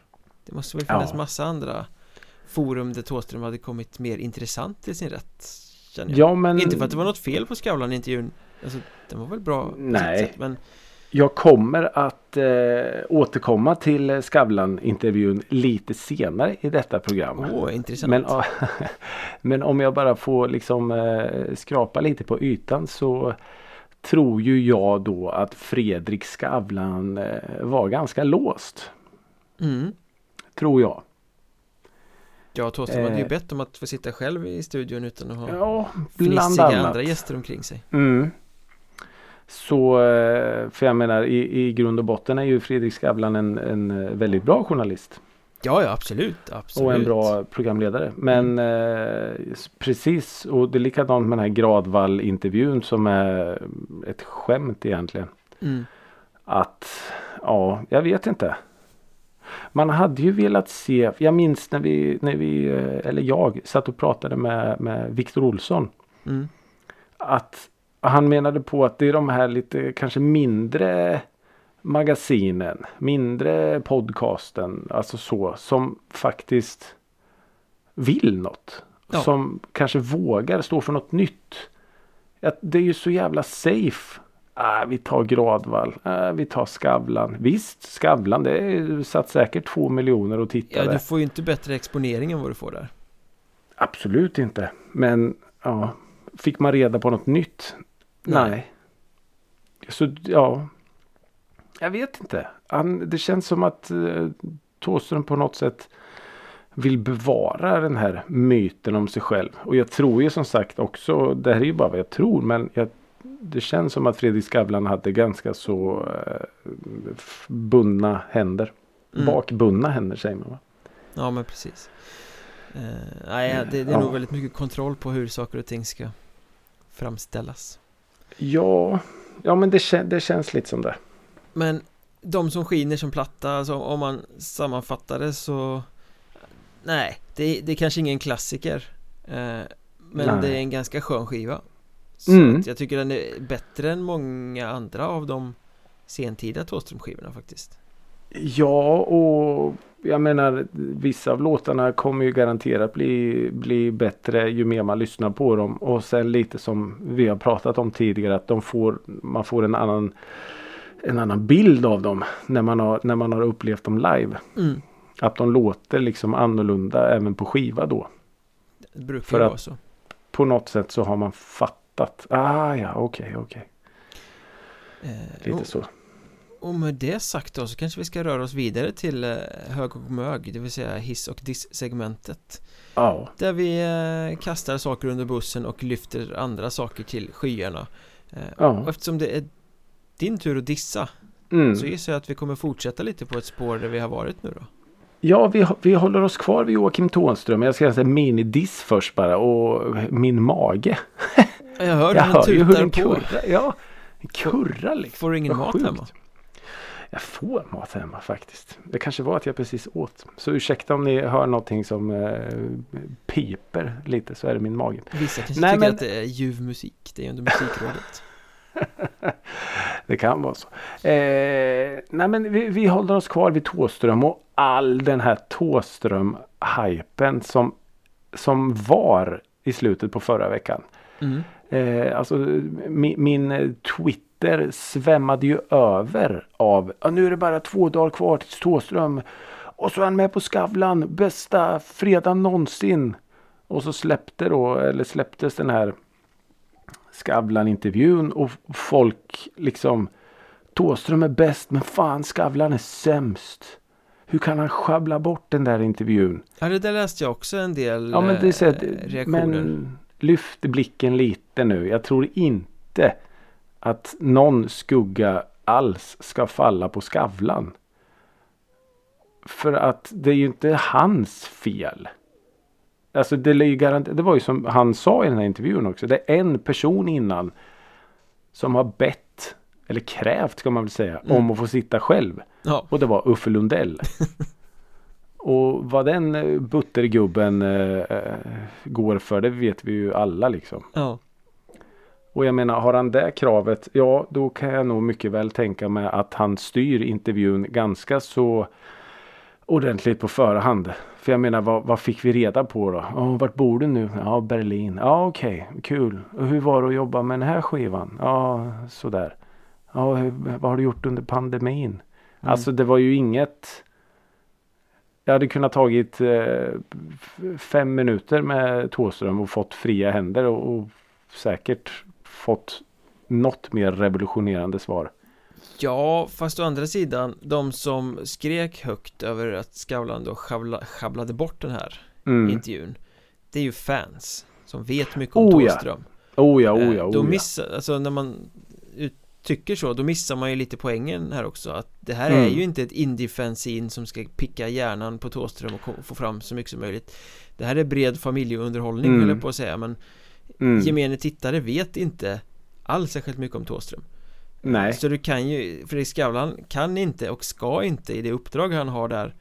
Det måste väl finnas Ja. massa andra forum där Thåström hade kommit mer intressant till sin rätt. Ja men Inte för att det var något fel på Skavlan-intervjun Alltså den var väl bra Nej. sätt, Men jag kommer att eh, återkomma till Skavlan-intervjun lite senare i detta program. åh intressant Men, (laughs) men om jag bara får liksom eh, skrapa lite på ytan så tror ju jag då att Fredrik Skavlan eh, var ganska låst. mm. Tror jag. Ja, Thåström hade ju Eh. bett om att få sitta själv i studion utan att ha Ja, fnissiga andra gäster omkring sig Mm. Så, eh, för jag menar i, i grund och botten är ju Fredrik Skavlan en, en eh, väldigt bra journalist. Ja, ja, absolut, absolut Och en bra programledare. Men eh, s- precis och det är likadant med den här Gradvall-intervjun som är ett skämt egentligen. mm. Att ja, jag vet inte. Man hade ju velat se, jag minns när vi, när vi eh, eller jag satt och pratade med, med Viktor Olsson. Mm. Att han menade på att det är de här lite kanske mindre magasinen, mindre podcasten, alltså så, som faktiskt vill något. Ja. Som kanske vågar stå för något nytt. Att det är ju så jävla safe. Ah, vi tar Gradvall, ah, vi tar Skavlan. Visst, Skavlan det är satt säkert två miljoner och Ja, tittare. du får ju inte bättre exponering än vad du får där Absolut inte. Men ja, fick man reda på något nytt? Nej. Nej. Så ja. Jag vet inte. Han, det känns som att eh, Thåström på något sätt vill bevara den här myten om sig själv. Och jag tror ju som sagt också, det här är ju bara vad jag tror, men jag, det känns som att Fredrik Skavlan hade ganska så eh, bundna händer. Mm. Bakbundna händer säger man va? Ja, men precis eh, Nej, det, det är Ja. nog väldigt mycket kontroll på hur saker och ting ska framställas Ja, ja men det, det känns lite som det. Men de som skiner som platta, alltså om man sammanfattar det så Nej, det, det är kanske ingen klassiker eh, Men Nej. det är en ganska skön skiva Så Mm. jag tycker den är bättre än många andra av de sentida Thåström-skivorna faktiskt Ja, och jag menar vissa av låtarna kommer ju garanterat bli, bli bättre ju mer man lyssnar på dem. Och sen lite som vi har pratat om tidigare att de får, man får en annan, en annan bild av dem när man, har, när man har upplevt dem live. mm. Att de låter liksom annorlunda även på skiva då. Det brukar För vara så På något sätt så har man fattat. Ah ja, okej, okej. eh, Lite och, så. och med det sagt då så kanske vi ska röra oss vidare till eh, hög och mög Det vill säga hiss och diss-segmentet Ja, Där vi eh, kastar saker under bussen och lyfter andra saker till skyarna eh, Ja. Och eftersom det är din tur att dissa mm. Så gissar jag att vi kommer fortsätta lite på ett spår där vi har varit nu då Ja, vi, vi håller oss kvar vid Joakim Thånström. Jag ska säga minidiss först bara och min mage. Jag hör Jag hör ju hur den kurrar. Ja, kurrar liksom. Får du ingen mat sjukt. hemma? Jag får mat hemma faktiskt. Det kanske var att jag precis åt. Så ursäkta om ni hör någonting som eh, piper lite så är det min mage. Vissa kanske Nej, tycker men- att det är ljuv musik Det är ju under musikrådet (laughs) Det kan vara så. Eh, nej men vi, vi håller oss kvar vid Tåström och all den här Tåström-hypen som, som var i slutet på förra veckan. mm. Eh, alltså min, min Twitter svämmade ju över av ja, nu är det bara två dagar kvar till Tåström. Och så är han med på Skavlan, bästa fredag någonsin. Och så släppte då, eller släpptes den här Skavlan-intervjun och folk liksom Tåström är bäst men fan Skavlan är sämst. Hur kan han sjabbla bort den där intervjun? Ja, det där läste jag också en del Ja men det är så att, eh, reaktioner. men lyft blicken lite nu. Jag tror inte att någon skugga alls ska falla på Skavlan. För att det är ju inte hans fel. Alltså det, det var ju som han sa i den här intervjun också. Det är en person innan som har bett, eller krävt ska man väl säga, Mm. om att få sitta själv. Ja, Och det var Uffe Lundell. (laughs) och vad den eh, buttergubben eh, eh, går för det vet vi ju alla liksom. ja. Och jag menar har han det kravet, ja då kan jag nog mycket väl tänka mig att han styr intervjun ganska så ordentligt på förhand. För jag menar vad, vad fick vi reda på då? Oh, vart bor du nu? Ja Berlin. Ja okej, kul. Och hur var det att jobba med den här skivan? Ja sådär. Ja hur, vad har du gjort under pandemin? Alltså det var ju inget jag hade kunnat tagit eh, fem minuter med Thåström och fått fria händer och, och säkert fått något mer revolutionerande svar. Ja, fast å andra sidan, de som skrek högt över att Skavlan då sjabbla, sjabblade bort den här Mm. intervjun Det är ju fans som vet mycket om Oh ja, Thåström Oh ja, Eh, oh ja, oh Då ja. missar, alltså när man tycker så, då missar man ju lite poängen här också Att det här Mm. är ju inte ett indie-fanzine som ska picka hjärnan på Thåström och få fram så mycket som möjligt Det här är bred familjeunderhållning Mm. höll jag på att säga men Mm. gemene tittare vet inte alls särskilt mycket om Thåström Nej. Så du kan ju, Fredrik Skavlan kan inte och ska inte i det uppdrag han har där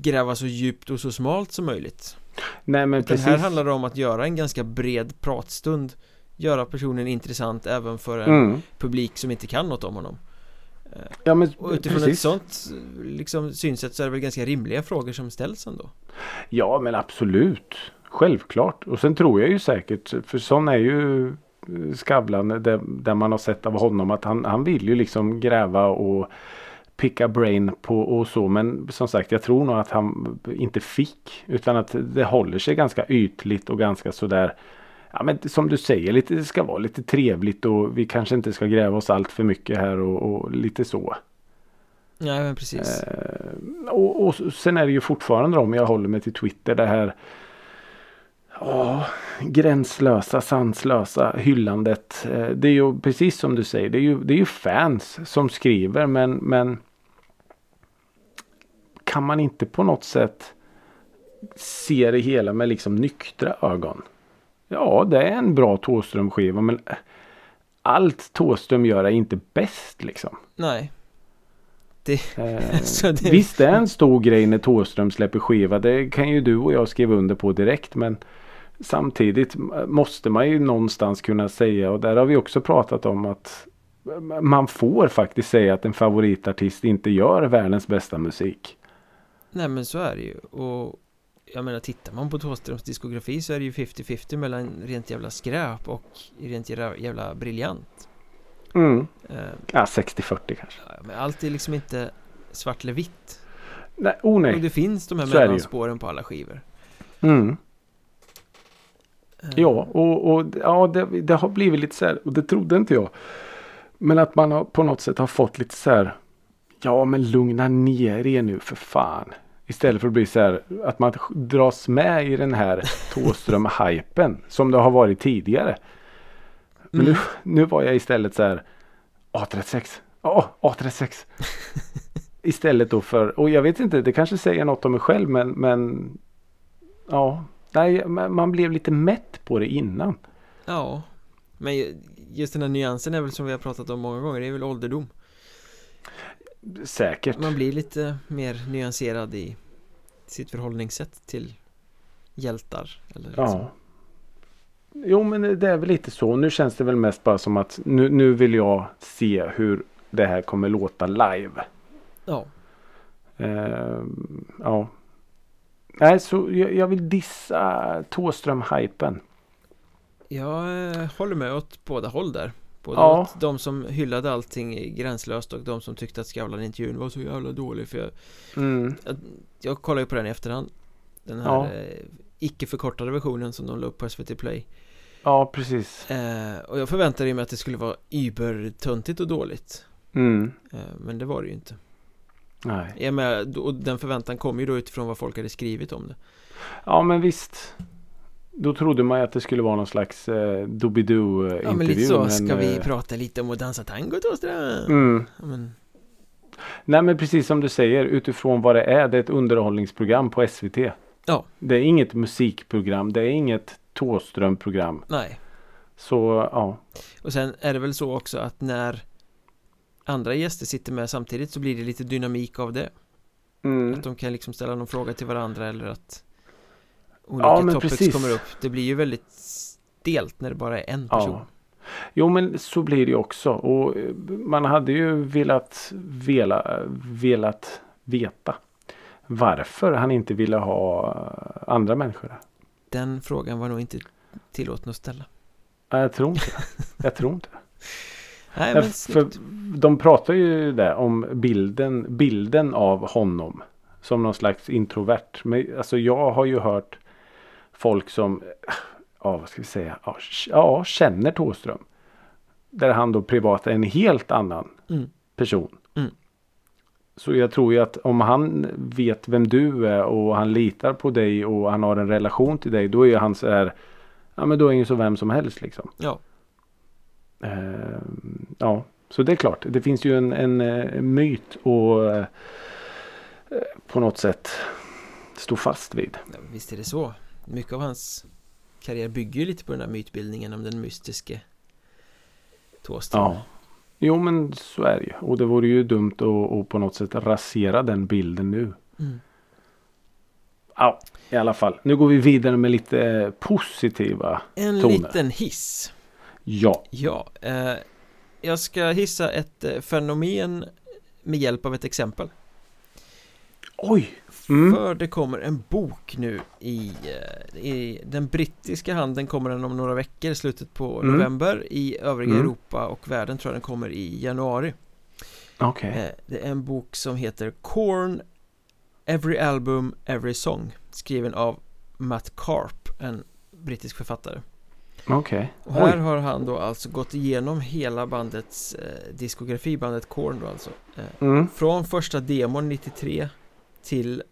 Gräva så djupt och så smalt som möjligt Nej men Utan precis. här handlar det om att göra en ganska bred pratstund Göra personen intressant även för en mm. publik som inte kan något om honom Ja men Och utifrån precis. ett sånt liksom, synsätt så är det väl ganska rimliga frågor som ställs ändå Ja men absolut. Självklart. Och sen tror jag ju säkert. För sån är ju eh, Skavlan. Där, där man har sett av honom att han, han vill ju liksom gräva och picka brain på och så. Men som sagt jag tror nog att han inte fick. Utan att det håller sig ganska ytligt och ganska sådär. Ja men som du säger lite, det ska vara lite trevligt och vi kanske inte ska gräva oss allt för mycket här och, och lite så. Nej men precis Eh, och, och sen är det ju fortfarande om jag håller mig till Twitter det här ja, gränslösa, sanslösa hyllandet. Eh, det är ju precis som du säger. Det är ju, det är ju fans som skriver men, men kan man inte på något sätt se det hela med liksom nyktra ögon? Ja, det är en bra Thåström-skiva men allt Thåström gör är inte bäst liksom. Nej Eh, (laughs) Så det- Visst det är en stor grej när Thåström släpper skiva. Det kan ju du och jag skriva under på direkt. Men samtidigt måste man ju någonstans kunna säga och där har vi också pratat om att man får faktiskt säga att en favoritartist inte gör världens bästa musik. Nej men så är det ju och Jag menar tittar man på Thåströms diskografi så är det ju 50-50 mellan rent jävla skräp och rent jävla, briljant Mm. eh, Ja, 60-40 kanske. Men allt är liksom inte svart eller vitt Nej, oh Och nej. det finns de här mellanspåren på alla skivor Mm. Eh, Ja, och, och ja, det, det har blivit lite så här, och det trodde inte jag. Men att man har, på något sätt har fått lite så här, ja men lugna ner er nu för fan. Istället för att bli så här, att man dras med i den här (laughs) Thåström-hypen som det har varit tidigare. Men Mm. nu, (laughs) nu var jag istället så här, A36, ja A36. istället då för, och jag vet inte, det kanske säger något om mig själv men, men ja, nej, man blev lite mätt på det innan. Ja Men ju- just den här nyansen är väl som vi har pratat om många gånger Det är väl ålderdom Säkert. Man blir lite mer nyanserad i sitt förhållningssätt till hjältar eller liksom. Ja. Jo men det är väl lite så. Nu känns det väl mest bara som att nu, nu vill jag se hur det här kommer låta live. ja Ehm, ja. Nej så jag, jag vill dissa Thåström-hypen. Jag eh, håller med åt båda håll där Både Ja. åt de som hyllade allting gränslöst och de som tyckte att Skavlan-intervjun var så jävla dålig för jag, Mm. jag kollade ju på den i efterhand Den här Ja. eh, icke förkortade versionen som de la upp på SVT Play Ja precis. eh, Och jag förväntade mig att det skulle vara übertöntigt och dåligt Mm. Eh, Men det var det ju inte Nej. Jag med, och den förväntan kom ju då utifrån vad folk hade skrivit om det Ja men visst. Då trodde man ju att det skulle vara någon slags eh, Doobidoo eh, Ja men lite så, ska vi eh, prata lite om att dansa tango Thåström? Mm. Ja, men, Nej men precis som du säger utifrån vad det är. Det är ett underhållningsprogram på SVT. Ja. Det är inget musikprogram. Det är inget Thåström-program. nej Så ja. Och sen är det väl så också att när andra gäster sitter med samtidigt så blir det lite dynamik av det Mm. Att de kan liksom ställa någon fråga till varandra eller att olika Ja, men topics precis. kommer upp Det blir ju väldigt stelt när det bara är en person Ja. Jo men så blir det ju också. Och eh, man hade ju velat, vela, velat veta varför han inte ville ha andra människor. Den frågan var nog inte tillåten att ställa Jag tror inte. Jag tror inte. (laughs) Nej men för de pratar ju där om bilden, bilden av honom. Som någon slags introvert. Men alltså jag har ju hört folk som, ja vad ska vi säga, ja, känner Thåström. Där han då privat är en helt annan Mm. person. Mm. Så jag tror ju att om han vet vem du är och han litar på dig och han har en relation till dig. Då är han så här, ja men då är han ju så vem som helst liksom. Ja, ja, så det är klart. Det finns ju en, en, eh, myt och eh, på något sätt stå fast vid. visst är det så Mycket av hans karriär bygger ju lite på den där mytbildningen om den mystiske Thåström Ja. Jo men så är det ju. Och det vore ju dumt att, att på något sätt rasera den bilden nu. Mm. Ja, i alla fall. Nu går vi vidare med lite eh, positiva. En Toner. liten hiss Ja. Ja, eh, jag ska hissa ett eh, fenomen med hjälp av ett exempel Oj! Mm. För det kommer en bok nu i, eh, i den brittiska handeln kommer den om några veckor, slutet på Mm. november I övriga Mm. Europa och världen tror jag den kommer i januari Okej. eh, Det är en bok som heter Korn Every Album, Every Song Skriven av Matt Karp, en brittisk författare Okej. Och här har han då alltså gått igenom hela bandets eh, diskografi, bandet Korn då alltså eh, Mm. Från första demon 93 till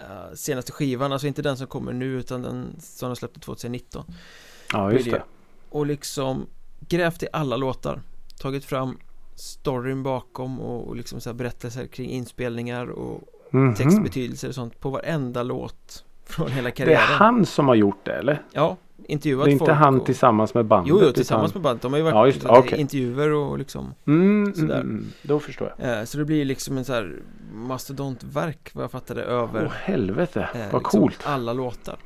eh, senaste skivan, alltså inte den som kommer nu utan den som de släppte 2019 Ja, just det. Och liksom grävt i alla låtar Tagit fram storyn bakom och, och liksom så här berättelser kring inspelningar och Mhm. textbetydelser och sånt på varenda låt från hela Det är karriären han som har gjort det eller? Ja, intervjuat Det är inte folk han och... tillsammans med bandet? Jo, jo, utan- tillsammans med bandet. De har ju varit Ja, just Okej. intervjuer och liksom Mm, mm, Sådär. mm, då förstår jag. eh, Så det blir liksom en så här mastodontverk vad jag fattade över Åh helvete, eh, vad liksom coolt. alla låtar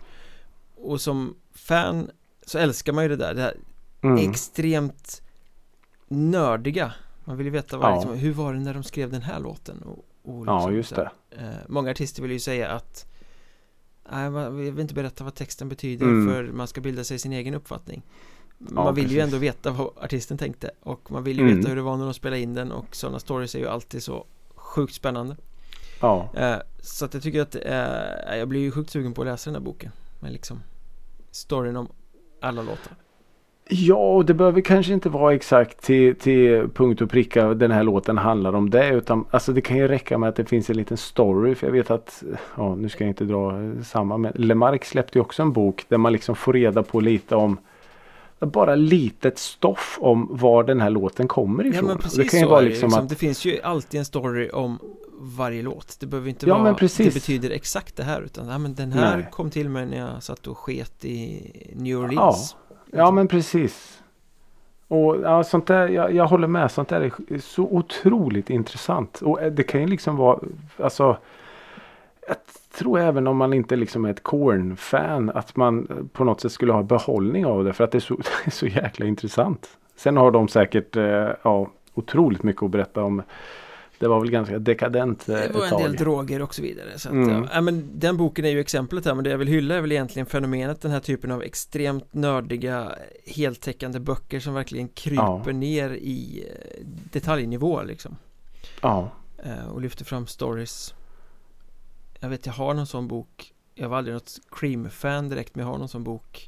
Och som fan så älskar man ju det där, det här Mm. extremt nördiga Man vill ju veta vad, Ja. liksom, hur var det när de skrev den här låten och, och Ja, liksom just så här. det. eh, Många artister vill ju säga att Nej, man- vill inte berätta vad texten betyder Mm. för man ska bilda sig sin egen uppfattning Ja, Man vill ju precis. ändå veta vad artisten tänkte och man vill ju Mm. veta hur det var när de spelade in den och sådana stories är ju alltid så sjukt spännande Ja. eh, Så att jag tycker att eh, jag blir ju sjukt sugen på att läsa den här boken Med liksom storyn om alla låtar Ja, och det behöver kanske inte vara exakt till, till punkt och pricka den här låten handlar om det. Utan alltså det kan ju räcka med att det finns en liten story. För jag vet att, ja nu ska jag inte dra samma men Lemark släppte ju också en bok där man liksom får reda på lite om bara litet stoff om var den här låten kommer ifrån. Ja men Och precis det kan ju så vara liksom liksom. att Det finns ju alltid en story om varje låt Det behöver inte Ja, vara men precis. Det betyder exakt det här utan ja, men den här Nej. kom till mig när jag satt och sket i New Orleans Ja men precis. Och ja, sånt där, jag, jag håller med. Sånt där är så otroligt intressant. Och eh, det kan ju liksom vara, alltså. Jag tror även om man inte liksom är ett Korn-fan att man eh, på något sätt skulle ha behållning av det. För att det är så, (laughs) det är så jäkla intressant. Sen har de säkert eh, ja, otroligt mycket att berätta om. Det var väl ganska dekadent eh, Det var ett en del droger och så vidare så att, Mm. ja, men Den boken är ju exemplet här men det jag vill hylla är väl egentligen fenomenet den här typen av extremt nördiga heltäckande böcker som verkligen kryper Ja. ner i eh, detaljnivå liksom Ja. eh, och lyfter fram stories Jag vet jag har någon sån bok Jag var aldrig något Cream-fan direkt men jag har någon sån bok eh,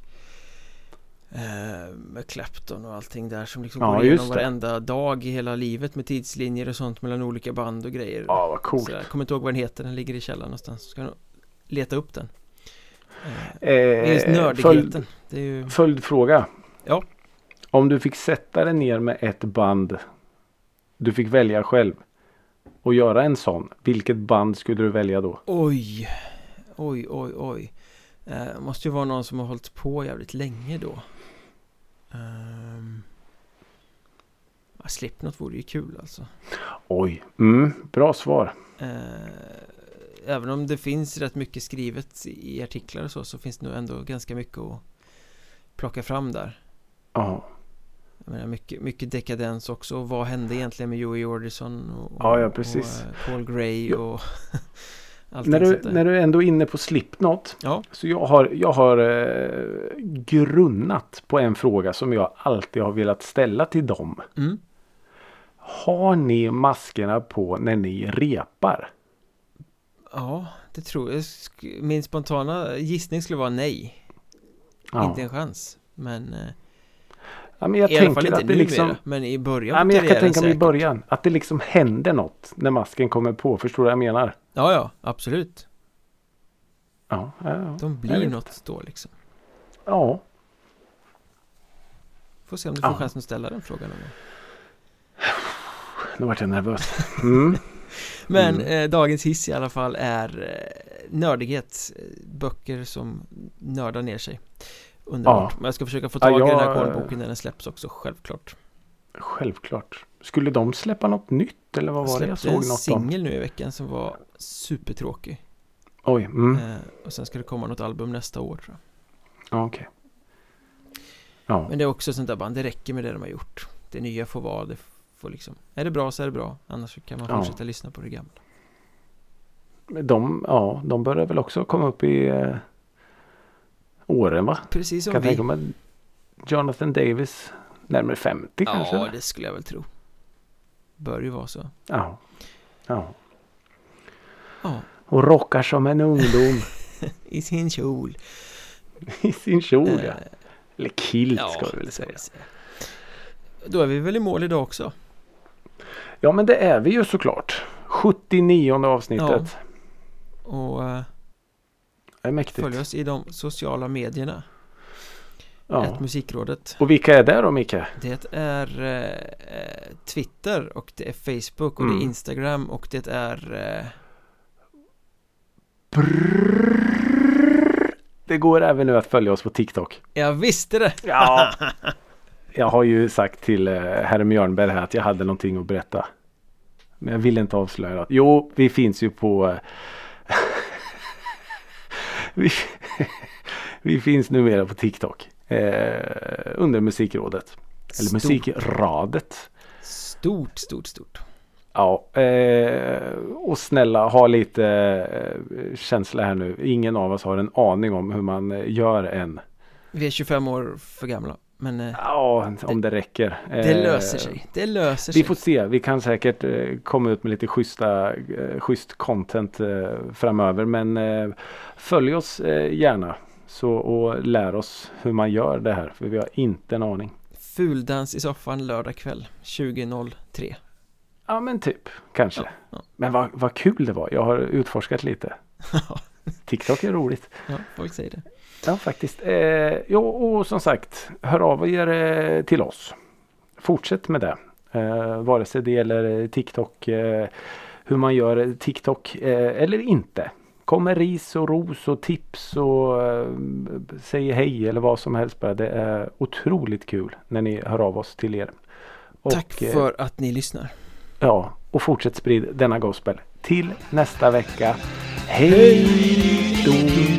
Med Clapton och allting där som liksom Ja, går igenom varenda dag i hela livet med tidslinjer och sånt mellan olika band och grejer Ja, vad coolt. Jag kommer inte ihåg vad den heter, den ligger i källaren någonstans Ska nog leta upp den eh, Eh, Det är just nördigheten följd, Det är ju följdfråga. Ja. Om du fick sätta dig ner med ett band du fick välja själv och göra en sån. Vilket band skulle du välja då? Oj Oj, oj, oj eh, Måste ju vara någon som har hållit på jävligt länge då um, Slipknot vore ju kul alltså Oj, mm, bra svar. eh, Även om det finns rätt mycket skrivet i artiklar och så Så finns det nog ändå ganska mycket att Plocka fram där Ja, Jag menar mycket, mycket dekadens också och vad hände egentligen med Joey Jordison och, Ja, ja, och, precis. eh, Paul Gray Ja. och (laughs) allting när, du, när du ändå är inne på Slipknot. Ja, Så jag har, jag har eh, grunnat på en fråga som jag alltid har velat ställa till dem. mm. Har ni maskerna på när ni repar? ja det tror jag Min spontana gissning skulle vara nej Ja. Inte en chans Men eh, ja, men jag i alla fall inte att det numera liksom... Men i början Ja, men jag kan tänka mig i början att det liksom händer något när masken kommer på. Förstår du vad jag menar? Ja, ja, absolut Ja, ja, ja. De Jag blir något då liksom ja. Får se om du får Ja. chansen att ställa den frågan någon gång. Nu vart jag nervös. (laughs) Mm. Men Mm. eh, dagens hiss i alla fall är eh, nördighet Böcker som nördar ner sig Underbart, Ja. men jag ska försöka få Ja, tag i den här jag- kolboken när den släpps också, självklart Självklart. Skulle de släppa något nytt eller vad var det jag släppte såg en något om? singel nu i veckan som var supertråkig Oj, mm. eh, Och sen ska det komma något album nästa år tror jag ja, okej. Ja, Men det är också sånt där band, det räcker med det de har gjort Det nya får vara, det får liksom Är det bra så är det bra, annars kan man Ja. fortsätta lyssna på det gamla de, ja, de börjar väl också komma upp i eh, åren va? Precis som Kan vi tänka mig Jonathan Davis närmare 50 kanske? Ja, det skulle jag väl tro Bör ju vara så Ja. ja. Ja, Och rockar som en ungdom (laughs) i sin kjol (laughs) i sin kjol ja. Eller kilt Ja, ska vi väl säga. Då är vi väl i mål idag också Ja men det är vi ju såklart. 79 avsnittet. Och Det är mäktigt. följ oss i de sociala medierna Ja. Ett Musikrådet Och vilka är det då Micke? Det är eh, Twitter och det är Facebook och det Mm. är Instagram och det är eh, Det går även nu att följa oss på TikTok. Jag visste det! Ja. (laughs) Jag har ju sagt till eh, herr Mjörnberg här att jag hade någonting att berätta. Men jag vill inte avslöja något. Jo, vi finns ju på... eh, (laughs) vi, (laughs) vi finns numera på TikTok. Eh, under Musikrådet. Eller Stort. Musikradet. Stort, stort, stort Ja, eh, och snälla ha lite eh, känsla här nu. Ingen av oss har en aning om hur man eh, gör en. Vi är 25 år för gamla Men eh, Ja, om det räcker. det löser sig Det löser Vi sig får se. Vi kan säkert komma ut med lite schyssta, eh, schysst content framöver. Men följ oss gärna. Så, och lär oss hur man gör det här. För vi har inte en aning. Fuldans i soffan lördag kväll 20.03 Ja men typ, kanske. Ja, ja. Men vad, vad kul det var. Jag har utforskat lite. (laughs) TikTok är roligt. Ja, folk säger det Ja, faktiskt. Eh, jo, och som sagt, hör av er eh, till oss. Fortsätt med det. Eh, vare sig det gäller TikTok, eh, hur man gör TikTok eh, eller inte. Kom med ris och ros och tips och eh, säg hej eller vad som helst bara. Det är otroligt kul när ni hör av oss till er. Och, Tack eh, för att ni lyssnar Ja, och fortsätt sprid denna gospel. Till nästa vecka. Hej då!